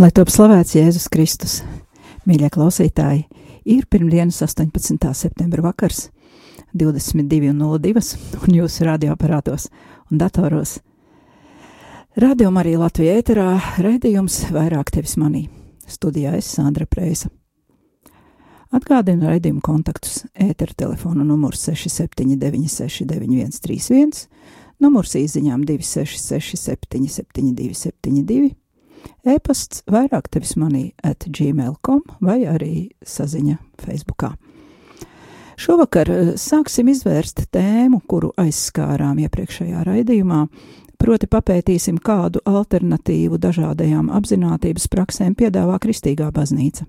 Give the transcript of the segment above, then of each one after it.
Lai top slavēts Jēzus Kristus, mīļie klausītāji, ir pirmdienas 18. septembra vakars, 22.02. un jūsu radioaparātos un datoros. Radio Marija Latvijā ēterā raidījums vairāk tevis manī. Studijā es Sandra Preisa. Atgādinu raidījumu kontaktus ētera telefona numurs 67969131, numurs īziņām 266 772 72, e-pasts vairāk tevis manī at gmail.com vai arī saziņa Facebookā. Šovakar eh, sāksim izvērst tēmu, kuru aizskārām iepriekšējā raidījumā, proti papētīsim, kādu alternatīvu dažādajām apzinātības praksēm piedāvā Kristīgā baznīca.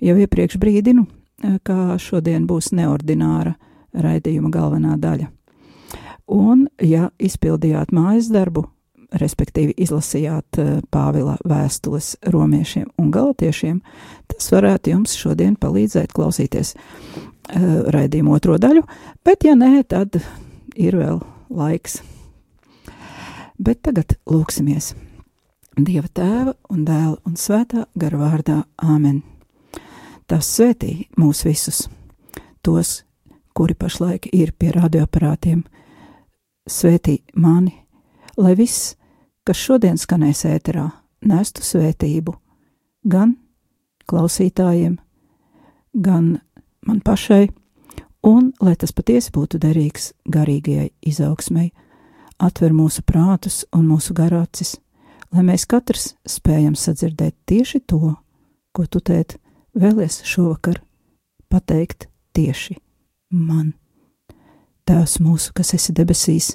Jau iepriekš brīdinu, eh, ka šodien būs neordināra raidījuma galvenā daļa. Un, ja izpildījāt mājas darbu, respektīvi izlasījāt eh, Pāvila vēstules romiešiem un galotiešiem, tas varētu jums šodien palīdzēt klausīties uh, raidījumu otro daļu, bet ja nē, tad ir vēl laiks. Bet tagad lūksimies Dieva tēva un dēla un svētā gara vārdā Āmen. Tas svētī mūs visus, tos, kuri pašlaik ir pie radioaparātiem, svētī mani, lai viss, kas šodien skanēs ēterā, nestu svētību gan klausītājiem, gan man pašai, un lai tas patiesi būtu derīgs garīgajai izaugsmai, atver mūsu prātus un mūsu garācis, lai mēs katrs spējam sadzirdēt tieši to, ko tu tēt vēlies šovakar pateikt tieši man. Tēvs mūsu, kas esi debesīs,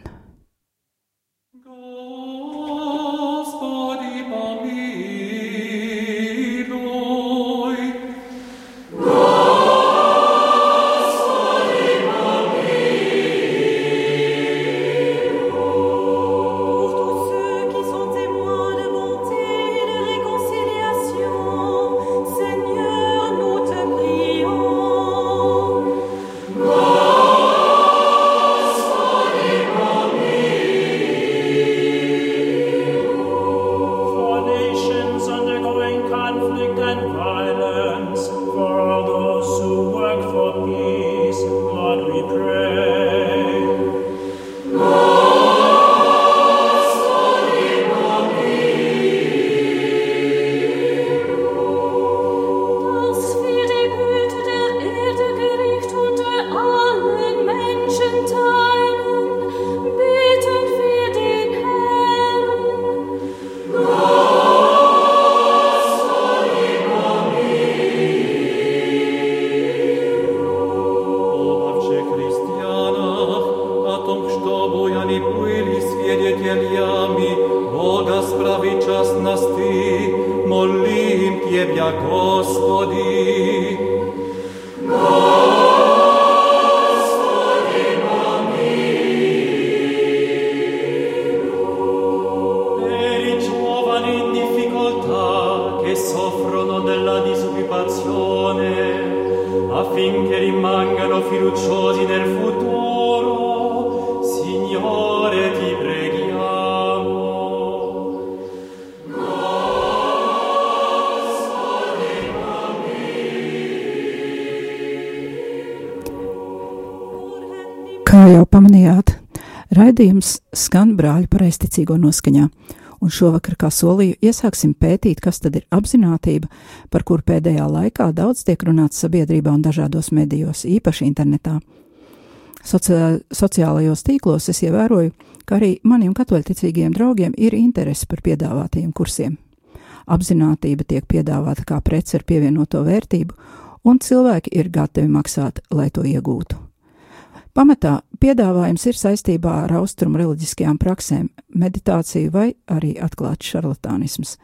Бога справи частности, молим Тебя, Raidījums skan brāļu pareizticīgo noskaņā, Un šovakar, kā solīju, iesāksim pētīt, kas tad ir apziņotība, par kur pēdējā laikā daudz tiek runāts sabiedrībā un dažādos medijos, īpaši internetā. Sociā, sociālajos tīklos es ievēroju, ka arī maniem katoļticīgiem draugiem ir interese par piedāvātajiem kursiem. Apzinātība tiek piedāvāta kā prece ar pievienoto vērtību, un cilvēki ir gatavi maksāt, lai to iegūtu. Pamatā piedāvājums ir saistībā ar austrumu reliģiskajām praksēm, meditāciju vai arī atklāts šarlatānisms.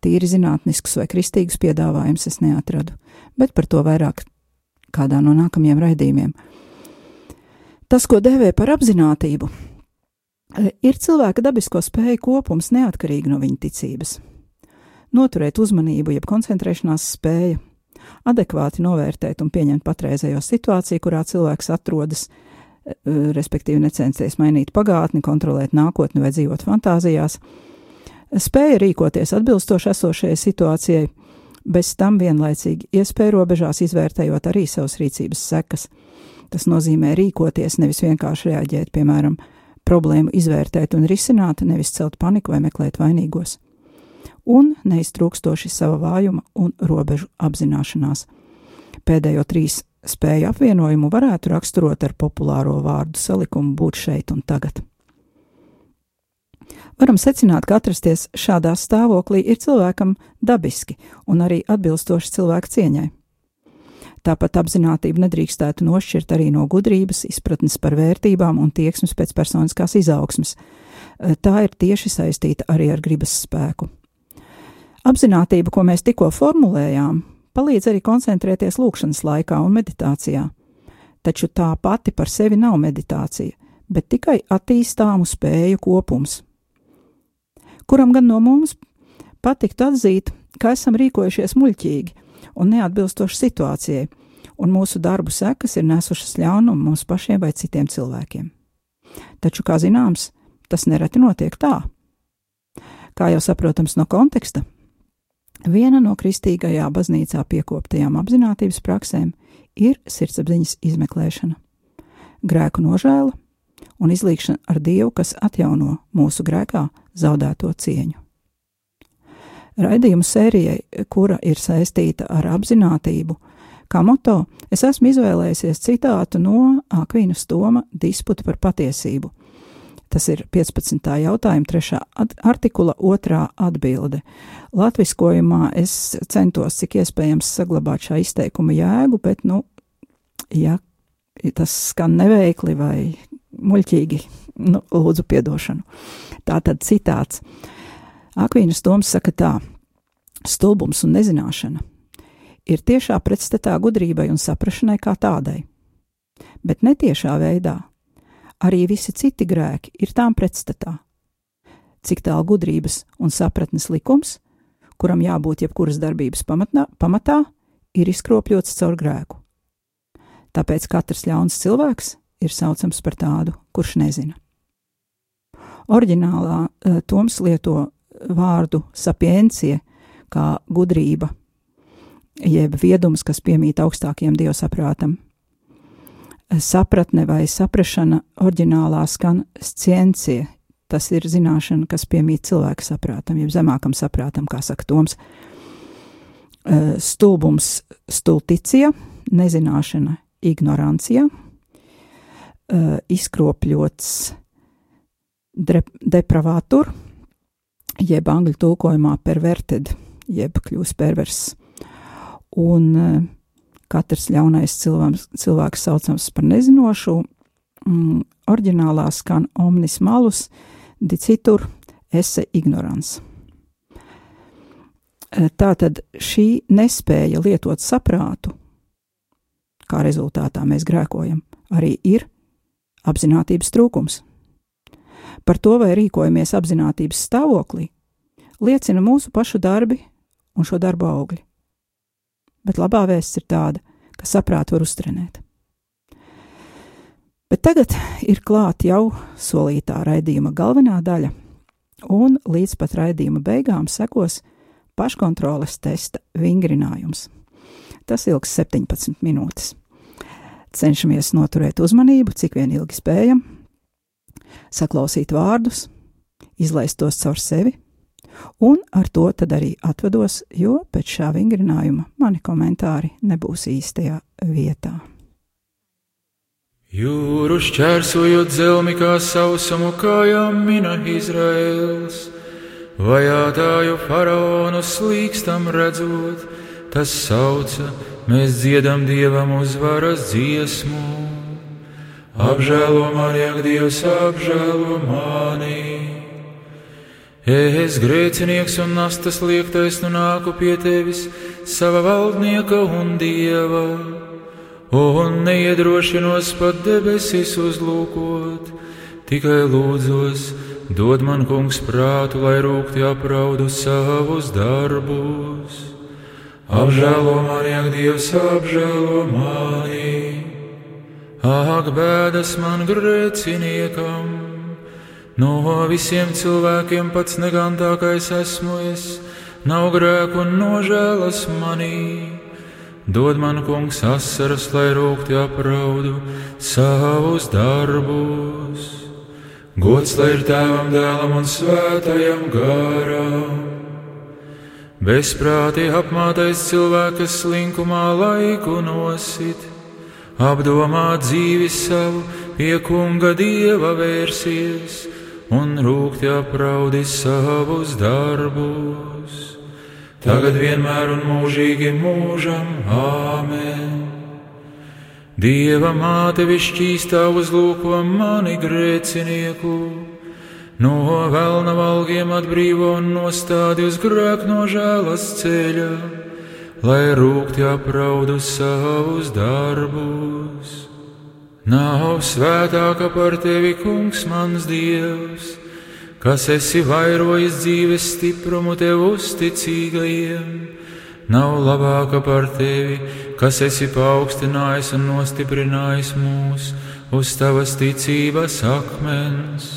Tīri zinātnisks vai kristīgs piedāvājums es neatradu, bet par to vairāk kādā no nākamajiem raidījumiem. Tas, ko dēvē par apziņotību, ir cilvēka dabisko spēju kopums neatkarīgi no viņa ticības. Noturēt uzmanību, jeb koncentrēšanās spēja, adekvāti novērtēt un pieņemt patreizējo situāciju, kurā cilvēks atrodas, Eh, respektīvi necensties mainīt pagātni, kontrolēt nākotni vai dzīvot fantāzijās, spēja rīkoties atbilstoši esošajai situācijai, bez tam vienlaicīgi iespēja robežās izvērtējot arī savas rīcības sekas. Tas nozīmē rīkoties, nevis vienkārši reaģēt, piemēram, problēmu izvērtēt un risināt, nevis celt paniku vai meklēt vainīgos. Un neiztrūkstoši sava vājuma un robežu apzināšanās. Pēdējo trīs spēju apvienojumu varētu raksturot ar populāro vārdu salikumu būt šeit un tagad. Varam secināt, ka atrasties šādā stāvoklī ir cilvēkam dabiski un arī atbilstoši cilvēka cieņai. Tāpat apziņotība nedrīkstētu nošķirt arī no gudrības, izpratnes par vērtībām un tieksmes pēc personiskās izaugsmes. Tā ir tieši saistīta arī ar gribas spēku. Apziņotība, ko mēs tikko formulējām, palīdz arī koncentrēties lūkšanas laikā un meditācijā. Taču tā pati par sevi nav meditācija, bet tikai attīstāmu spēju kopums. Kuram gan no mums patiktu atzīt, ka esam rīkojušies muļķīgi un neatbilstoši situācijai, un mūsu darbu sekas ir nesušas ļaunumu mums pašiem vai citiem cilvēkiem. Taču, kā zināms, tas nereti notiek tā. Kā jau saprotams no konteksta, Viena no kristīgajā baznīcā piekoptajām apziņotības praksēm ir sirdsapziņas izmeklēšana, grēku nožēla un izlīkšana ar Dievu, kas atjauno mūsu grēkā zaudēto cieņu. Raidījumu sērijai, kura ir saistīta ar apziņotību, kā moto, es esmu izvēlējies citātu no Akvīnas Toma disputa par patiesību – Tas ir 15. jautājuma, 3. artikula, 2. atbilde. Latviskojumā es centos cik iespējams saglabāt šā izteikuma jēgu, bet, nu, ja tas skan neveikli vai muļķīgi, nu, lūdzu piedošanu. Tā tad citāts. Akvīnas Toms saka tā: stulbums un nezināšana ir tiešā pretstatā gudrībai un saprašanai kā tādai, bet netiešā veidā arī visi citi grēki ir tām pretstatā. Cik tālu gudrības un sapratnes likums, kuram jābūt jebkuras darbības pamatnā, pamatā, ir izkropļots caur grēku. Tāpēc katrs ļauns cilvēks ir saucams par tādu, kurš nezina. Orģinālā uh, Toms lieto vārdu sapiencie kā gudrība, jeb viedums, kas piemīt augstākiem dievosaprātam sapratne vai saprašana oriģinālā skan sciencija. Tas ir zināšana, kas piemīt cilvēka saprātam, jeb zemākam saprātam, kā saka Toms. Stulbums stulticija, nezināšana ignorancija, izkropļots depravātur, jeb angļu tulkojumā perverted, jeb kļūst pervers. Un uh, katrs ļaunais cilvēks, cilvēks saucams par nezinošu. Mm, oriģinālā skan omnis malus, dicitur ese ignorants. E, tātad šī nespēja lietot saprātu, kā rezultātā mēs grēkojam, arī ir apziņotības trūkums. Par to, vai rīkojamies apziņotības stāvoklī, liecina mūsu pašu darbi un šo darbu augļi bet labā vēsts ir tāda, ka saprātu var uztrenēt. Bet tagad ir klāta jau solītā raidījuma galvenā daļa, un līdz pat raidījuma beigām sekos paškontroles testa vingrinājums. Tas ilgs 17 minūtes. Cenšamies noturēt uzmanību, cik vien ilgi spējam, saklausīt vārdus, izlaist tos caur sevi, Un ar to tad arī atvados, jo pēc šā vingrinājuma mani komentāri nebūs īstajā vietā. Jūru šķērsojot zelmi kā sausumu kājām mina Izraels, vajātāju faraonu slīkstam redzot, tas sauca, mēs dziedam dievam uzvaras dziesmu. Apžēlo mani, ak, Dievs, apžēlo mani! Es grēcinieks un nastas liektais nu nāku pie tevis, sava valdnieka un dieva, un neiedrošinos pat debesis uzlūkot, tikai lūdzos, dod man kungs prātu, lai rūkti apraudu savus darbus. Apžēlo mani, ak, Dievs, apžēlo mani! Ak, bēdas man grēciniekam! No visiem cilvēkiem pats negantākais esmu es, nav grēku un nožēlas manī. Dod man, kungs, asaras, lai rūkti apraudu savus darbus. Gods lai ir tēvam, dēlam un svētajam garam. Bezprātī apmātais cilvēks slinkumā laiku nosit, apdomā dzīvi savu, pie kunga dieva vērsies un rūkti apraudi savus darbus. Tagad vienmēr un mūžīgi mūžam, āmen. Dieva māte višķīstā uzlūko mani grēcinieku, no vēlna valgiem atbrīvo un nostādi uz grēku no žēlas ceļa, lai rūkti apraudu savus darbus. Nav svētāka par tevi, kungs, mans dievs, kas esi vairojis dzīves stiprumu tev uzticīgajiem. Nav labāka par tevi, kas esi paaugstinājis un nostiprinājis mūs uz tavas ticības akmens.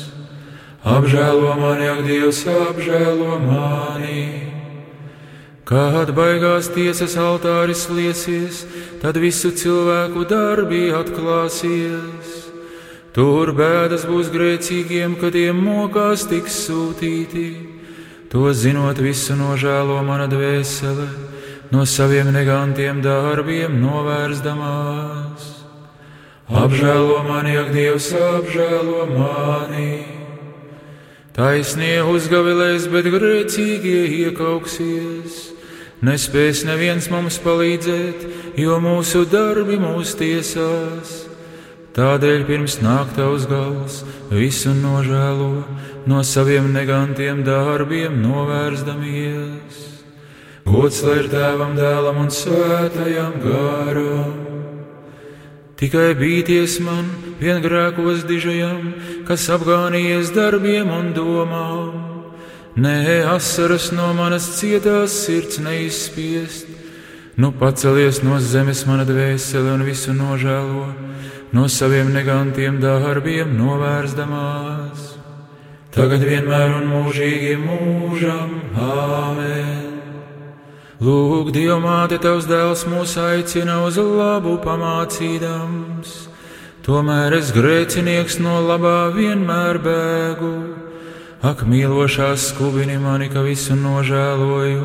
Apžēlo mani, ak, Dievs, apžēlo mani! Kad baigās tiesas altāris liesies, tad visu cilvēku darbi atklāsies. Tur bēdas būs grēcīgiem, kad tiem mokās tiks sūtīti. To zinot, visu nožēlo mana dvēsele, no saviem negantiem darbiem novērsdamās. Apžēlo mani, ak, Dievs, apžēlo mani! Taisnie uzgavilēs, bet grēcīgie iekauksies. Nespēs neviens mums palīdzēt, jo mūsu darbi mūs tiesās. Tādēļ pirms nāk tavs gals, visu nožēlo, no saviem negantiem darbiem novērsdamies. Gods lai ir tēvam, dēlam un svētajam garam. Tikai bīties man, vien grēkos dižajam, kas apgānījies darbiem un domām Nē, asaras no manas cietās sirds neizspiest. Nu pacelies no zemes mana dvēsele un visu nožēlo, no saviem negantiem darbiem novērsdamās. Tagad vienmēr un mūžīgi mūžam, āmen. Lūk, Dievmāte, tavs dēls mūs aicina uz labu pamācīdams. Tomēr es grēcinieks no labā vienmēr bēgu Ak, mīlošās skubini mani, ka visu nožēloju,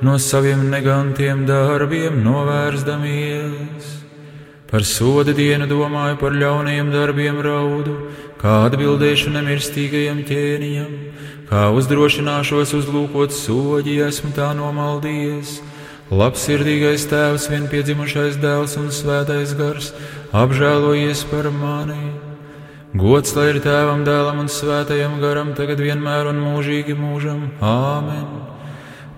no saviem negantiem darbiem novērsdamies. Par soda dienu domāju, par ļauniem darbiem raudu, kā atbildēšu nemirstīgajam ķēniņam, kā uzdrošināšos uzlūkot soļi, esmu tā nomaldījies. Labsirdīgais tēvs, vienpiedzimušais dēls un svētais gars, apžēlojies par mani! Gods lai ir tēvam, dēlam un svētajam garam, tagad vienmēr un mūžīgi mūžam. Āmen!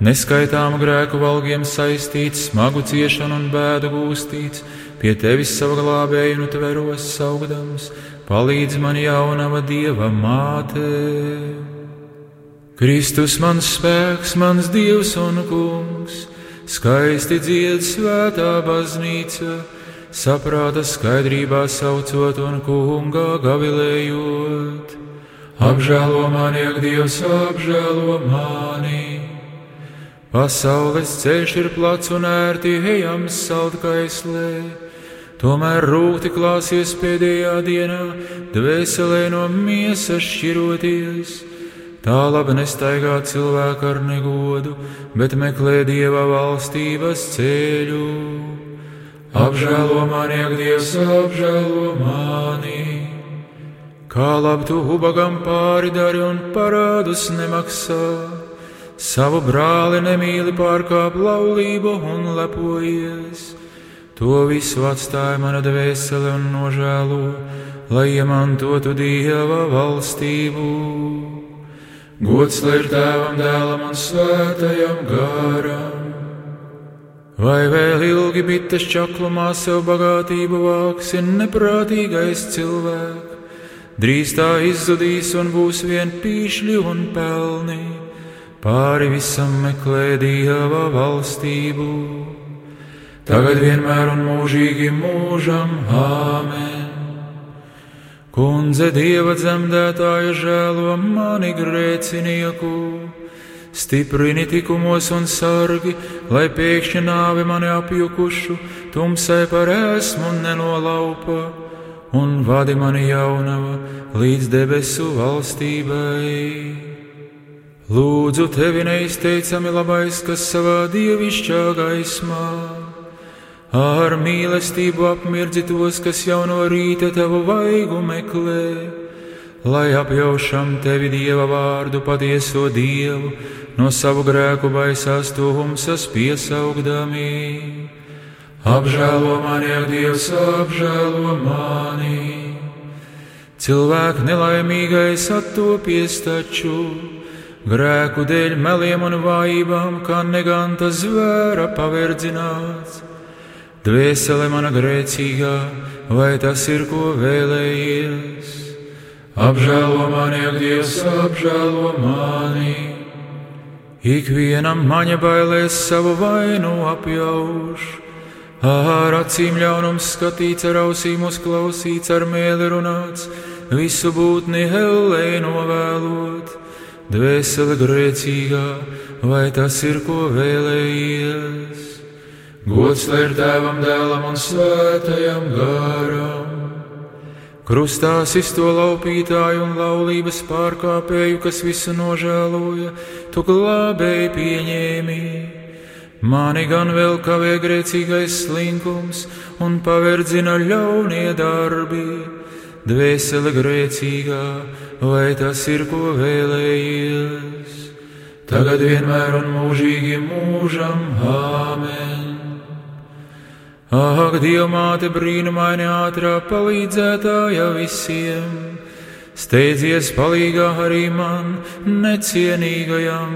Neskaitām grēku valgiem saistīts, smagu ciešanu un bēdu gūstīts, pie tevis savu glābēju nu tveros saugdams, palīdz man jaunava dieva māte. Kristus mans spēks, mans dievs un kungs, skaisti dzied svētā baznīca saprāta skaidrībā saucot un kungā gavilējot. Apžēlo mani, ak, Dievs, apžēlo mani! Pasaules ceļš ir plats un ērti ejams saldkaislē, tomēr rūti klāsies pēdējā dienā, dvēselē no miesas šķiroties. Tā labi nestaigā cilvēku ar negodu, bet meklē dieva valstības ceļu. Apžēlo mani, ak, Dievs, apžēlo mani! Kā labi tu ubagam pāri dari un parādus nemaksā, savu brāli nemīli pārkāp laulību un lepojies. To visu atstāja mana dvēsele un nožēlo, lai iemantotu dieva valstību. Gods lai ir tēvam, dēlam un svētajam garam. Vai vēl ilgi bites čaklumā sev bagātību vāks, ir neprātīgais cilvēks? Drīz tā izzudīs un būs vien pīšļi un pelni, pāri visam meklē dieva valstību. Tagad vienmēr un mūžīgi mūžam, āmen! Kundze dieva dzemdētāja žēlo mani grēcinieku, stiprini tikumos un sargi, lai pēkšņi nāve mani apjukušu, tumsai par esmu nenolaupa, un vadi mani jaunava līdz debesu valstībai. Lūdzu tevi neizteicami labais, kas savā dievišķā gaismā Ar mīlestību apmirdzi tos, kas jau no rīta tavu vaigu meklē, lai apjaušam tevi dieva vārdu, patieso dievu, no savu grēku baisās tumsas piesaugdami. Apžēlo mani, ak, Dievs, apžēlo mani! Cilvēku nelaimīgais attopies taču, grēku dēļ meliem un vājībām, kā neganta zvēra paverdzināts Dvēsele mana grēcīgā, vai tas ir ko vēlējies? Apžēlo mani, ak, Dievs, apžēlo mani! Ikvienam maņa bailēs savu vainu apjauš, ar acīm ļaunums skatīts, ar ausīm uzklausīts, ar mēli runāts, visu būtni hellē novēlot. Dvēsele grēcīgā, vai tas ir ko vēlējies? Gods lai ir tēvam, dēlam un svētajam garam. Krustā sisto laupītāju un laulības pārkāpēju, kas visu nožēloja, tu glābēji pieņēmi. Mani gan vēl kavē grēcīgais slinkums un paverdzina ļaunie darbi. Dvēsele grēcīgā, vai tas ir ko vēlējies? Tagad vienmēr un mūžīgi mūžam, āmen! Ak, Dievmāte brīnumaini ātrā palīdzētāja visiem, steidzies palīgā arī man necienīgajam.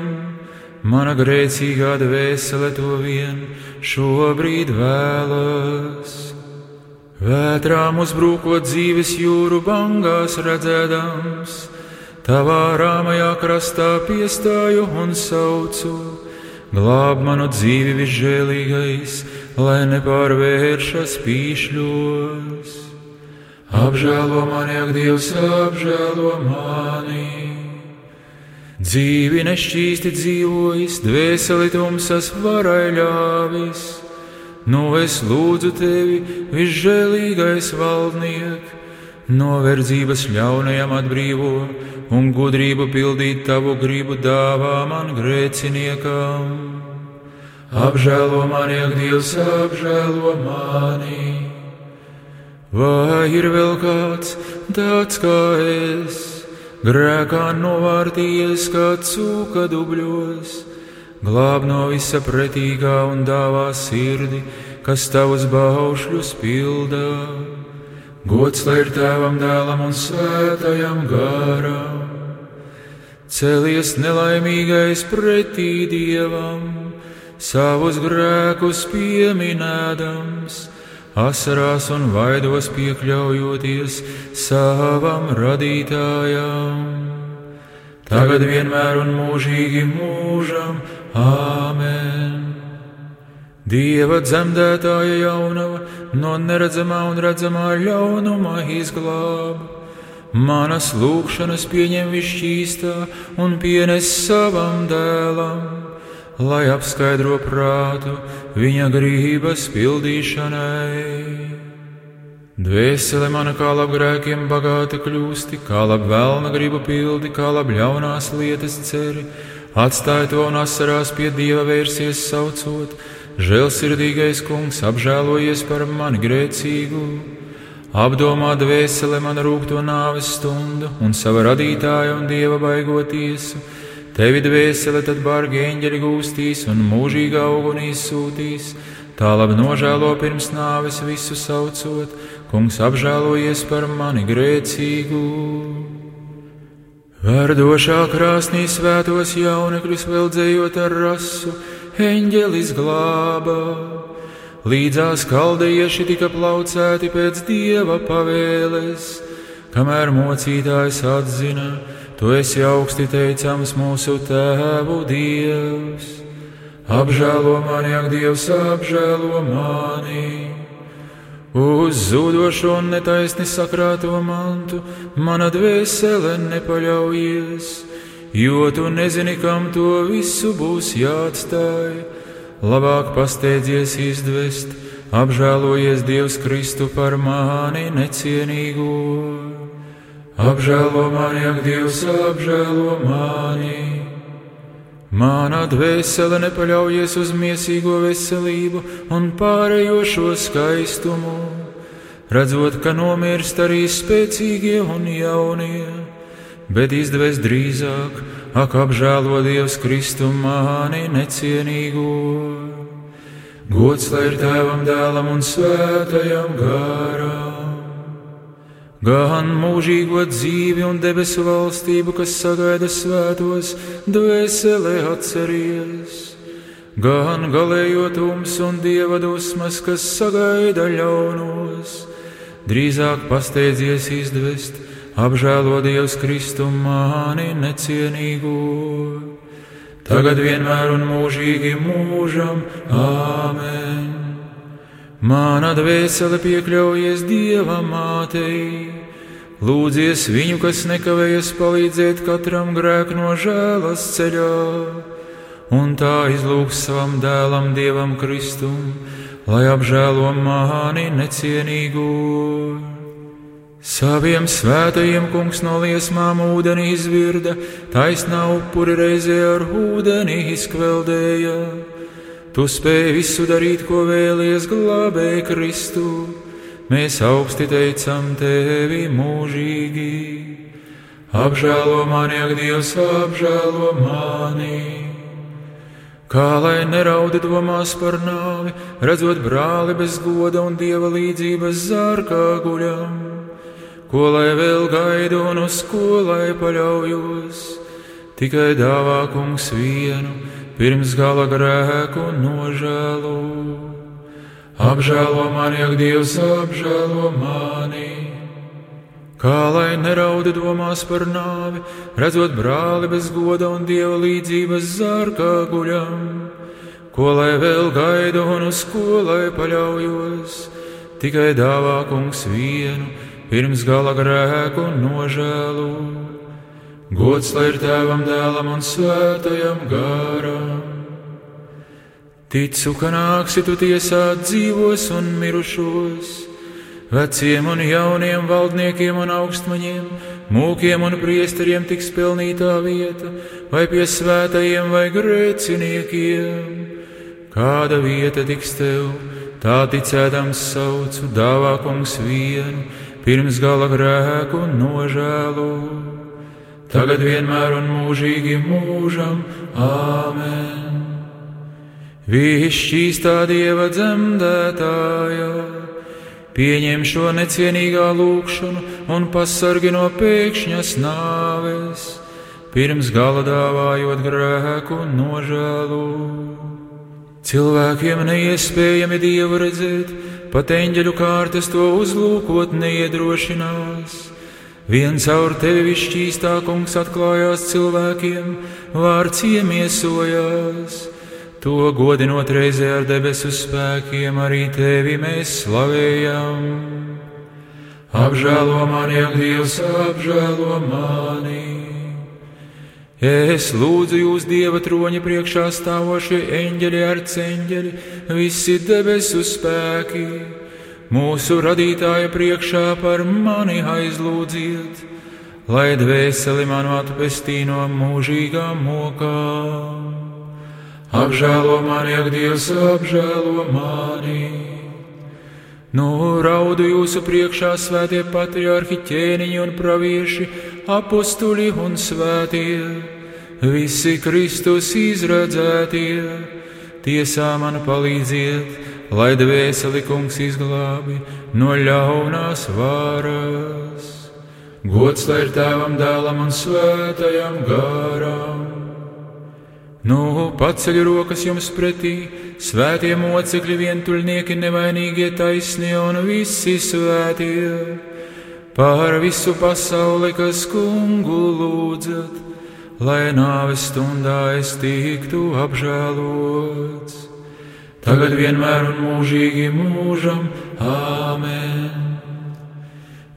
Mana grēcīgā dvēsele to vien šobrīd vēlas. Vētrām uzbrūkot dzīves jūru bangās redzēdams, tavā rāmajā krastā piestāju un saucu, glāb manu dzīvi visžēlīgais lai nepārvēršas pīšļos. Apžēlo mani, ak, Dievs, apžēlo mani! Dzīvi nešķīsti dzīvojis, dvēseli tumsas varai ļāvis. Nu es lūdzu tevi, visžēlīgais valdniek, no verdzības ļaunajam atbrīvo un gudrību pildīt tavu gribu dāvā man grēciniekam. Apžēlo mani, ak, Dievs, apžēlo mani! Vai ir vēl kāds tāds kā es, grēkā novārtījies kā cūka dubļos, glāb no visa pretīgā un dāvā sirdi, kas tavus baušļus pildā? Gods lai ir tēvam, dēlam un svētajam garam! Celies nelaimīgais pretī dievam! savus grēkus pieminēdams, asarās un vaidos piekļaujoties savam radītājam. Tagad vienmēr un mūžīgi mūžam, Āmen! Dieva dzemdētāja jaunava no neredzamā un redzamā ļaunuma izglāba. Manas lūgšanas pieņem višķīstā un pienes savam dēlam lai apskaidro prātu viņa grības pildīšanai. Dvēsele mana kā lab grēkiem bagāta kļūsti, kā lab vēlna gribu pildi, kā lab ļaunās lietas ceri. Atstāj to un asarās pie dieva vērsies saucot, žēlsirdīgais kungs apžēlojies par mani grēcīgu. Apdomā dvēsele man rūkto nāves stundu un sava radītāja un dieva baigo tiesu. Tevi dvēsele tad bargi eņģeļi gūstīs un mūžīgā ugunīs sūtīs. Tā labi nožēlo pirms nāves visu saucot, kungs apžēlojies par mani grēcīgu. Verdošā krāsnī svētos jaunekļus vēl dzējot ar rasu, eņģelis glāba. Līdzās kaldieši tika plaucēti pēc dieva pavēles, kamēr mocītājs atzina, tu esi augsti teicams mūsu tēvu dievs. Apžēlo mani, ak, Dievs, apžēlo mani! Uz zudošo un netaisni sakrāto mantu mana dvēsele nepaļaujies, jo tu nezini, kam to visu būs jāatstāj. Labāk pasteidzies izdvest, apžēlojies Dievs Kristu par mani necienīgo. Apžēlo mani, ak, Dievs, apžēlo mani! Mana dvēsele nepaļaujies uz mīsīgo veselību un pārējošo skaistumu, redzot, ka nomirst arī spēcīgie un jaunie, bet izdevs drīzāk, ak, apžēlo Dievs Kristu mani necienīgo. Gods lai ir tēvam, dēlam un svētajam garam gan mūžīgo dzīvi un debesu valstību, kas sagaida svētos, dvēselē atceries, gan galējo tumsu un dieva dusmas, kas sagaida ļaunos. Drīzāk pasteidzies izdvest, apžēlo Dievs Kristu mani necienīgo. Tagad vienmēr un mūžīgi mūžam, Āmen! Mana dvēsele piekļaujies Dieva mātei, lūdzies viņu, kas nekavējas palīdzēt katram grēku no žēlas ceļā, un tā izlūgs savam dēlam, Dievam Kristum, lai apžēlo mani necienīgu. Saviem svētajiem kungs no liesmām ūdenī izvirda, taisnā upuri reizē ar ūdeni izkveldēja Tu spēj visu darīt, ko vēlies glābēji Kristu. Mēs augsti teicam tevi mūžīgi. Apžēlo mani, ak, Dievs, apžēlo mani. Kā lai neraudi domās par nāvi, redzot brāli bez goda un dieva līdzības zārkā guļam, ko lai vēl gaidu un uz ko lai paļaujos, tikai dāvā kungs vienu pirms gala grēku nožēlu. Apžēlo mani, ak, Dievs, apžēlo mani! Kā lai nerauda domās par nāvi, redzot brāli bez goda un dieva līdzības zārkā guļam, ko lai vēl gaidu un uz ko lai paļaujos, tikai dāvā kungs vienu, pirms gala grēku nožēlu. Gods lai ir tēvam, dēlam un svētajam garam. Ticu, ka nāksi tu tiesāt dzīvos un mirušos, veciem un jauniem valdniekiem un augstmaņiem, mūkiem un priesteriem tiks pelnītā vieta, vai pie svētajiem vai grēciniekiem. Kāda vieta tiks tev, tā ticēdams saucu, dāvā kungs vienu, pirms gala grēku nožēlu tagad vienmēr un mūžīgi mūžam. Āmen! Višķīstā dieva dzemdētāja, pieņem šo necienīgā lūgšanu un pasargi no pēkšņas nāves, pirms gala dāvājot grēku nožēlu. Cilvēkiem neiespējami dievu redzēt, pat eņģeļu kārtas to uzlūkot neiedrošinās Viens caur tevi višķīstā kungs atklājās cilvēkiem, vārds iemiesojās. To godinot reizē ar debesu spēkiem, arī tevi mēs slavējam. Apžēlo mani, ak, Dievs, apžēlo mani! Es lūdzu jūs Dieva troņa priekšā stāvošie eņģeļi ar ceņģeļi, visi debesu spēki mūsu radītāja priekšā par mani aizlūdziet, lai dvēseli man atpestī no mūžīgām mokām. Apžēlo mani, ak, Dievs, apžēlo mani! Nu, raudu jūsu priekšā svētie patriarhi, ķēniņi un pravieši, apstuļi un svētie, visi Kristus izredzētie, tiesā man palīdziet, lai dvēseli kungs izglābi no ļaunās varas. Gods lai ir tēvam, dēlam un svētajam garam. Nu, paceļ rokas jums pretī, svētie mocekļi, vientuļnieki, nevainīgie, taisnie un visi svētie. Pār visu pasauli, kas kungu lūdzat, lai nāves stundā es tiktu apžēlots. Tagad vienmēr un mūžīgi mūžam, Āmen.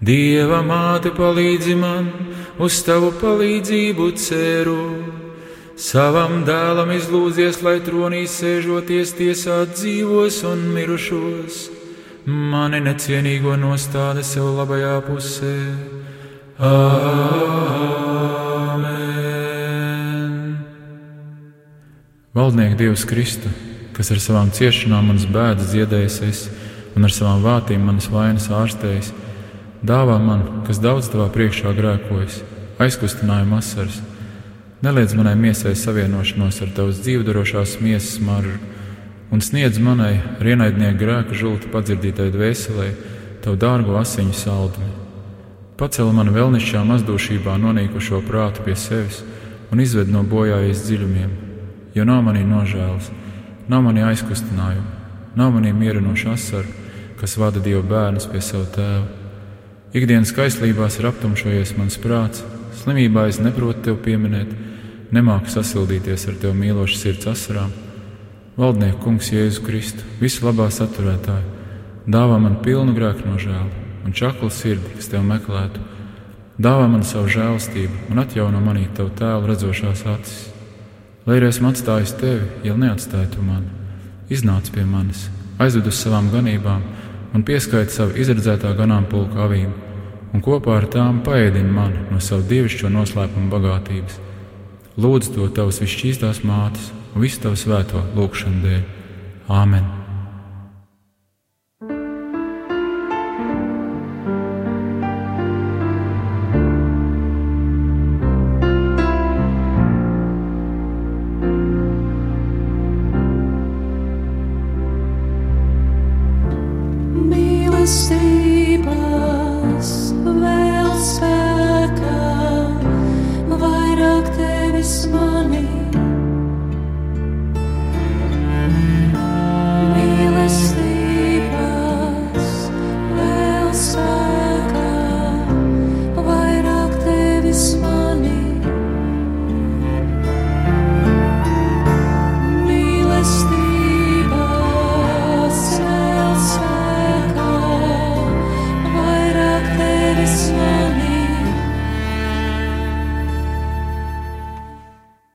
Dieva māte palīdzi man, uz tavu palīdzību ceru. Savam dēlam izlūdzies, lai tronī sēžoties tiesāt dzīvos un mirušos, mani necienīgo nostāda sev labajā pusē. Āmen! Valdnieks Dievs Kristu, kas ar savām ciešanām manas bēdas dziedējusies un ar savām vātīm manas vainas ārstējis, dāvā man, kas daudz tavā priekšā grēkojas, aizkustinājumu asaras Neliedz manai miesai savienošanos ar tavas dzīvdarošās miesas maržu, un sniedz manai rienaidnieku grēku žulti padzirdītai dvēselē tavu dārgo asiņu saldumi. Pacel manu vēlnišķā mazdūšībā nonīkušo prātu pie sevis un izved no bojājas dziļumiem, jo nav manī nožēlas, nav manī aizkustinājumu, nav manī mierinoša asara, kas vada Dieva bērnus pie sava tēva. Ikdienas kaislībās ir aptumšojies mans prāts, slimībā es neprotu tevi pieminēt, nemāku sasildīties ar tevi mīlošu sirds asarām. Valdnieku kungs Jēzu Kristu, visu labā saturētāju, dāvā man pilnu grēku nožēlu un čaklu sirdi, kas tev meklētu. Dāvā man savu žēlastību un atjauno manī tavu tēlu redzošās acis. Lai arī esmu atstājis tevi, ja neatstāji tu mani, iznāc pie manis, aizved uz savām ganībām un pieskaiti savu izredzētā ganāmpulka avīm, un kopā ar tām paēdini mani no savu dievišķo noslēpumu bagātības Lūdzu to tavas visšķīstās mātes un visu tavu svēto lūgšanu dēļ. Āmen!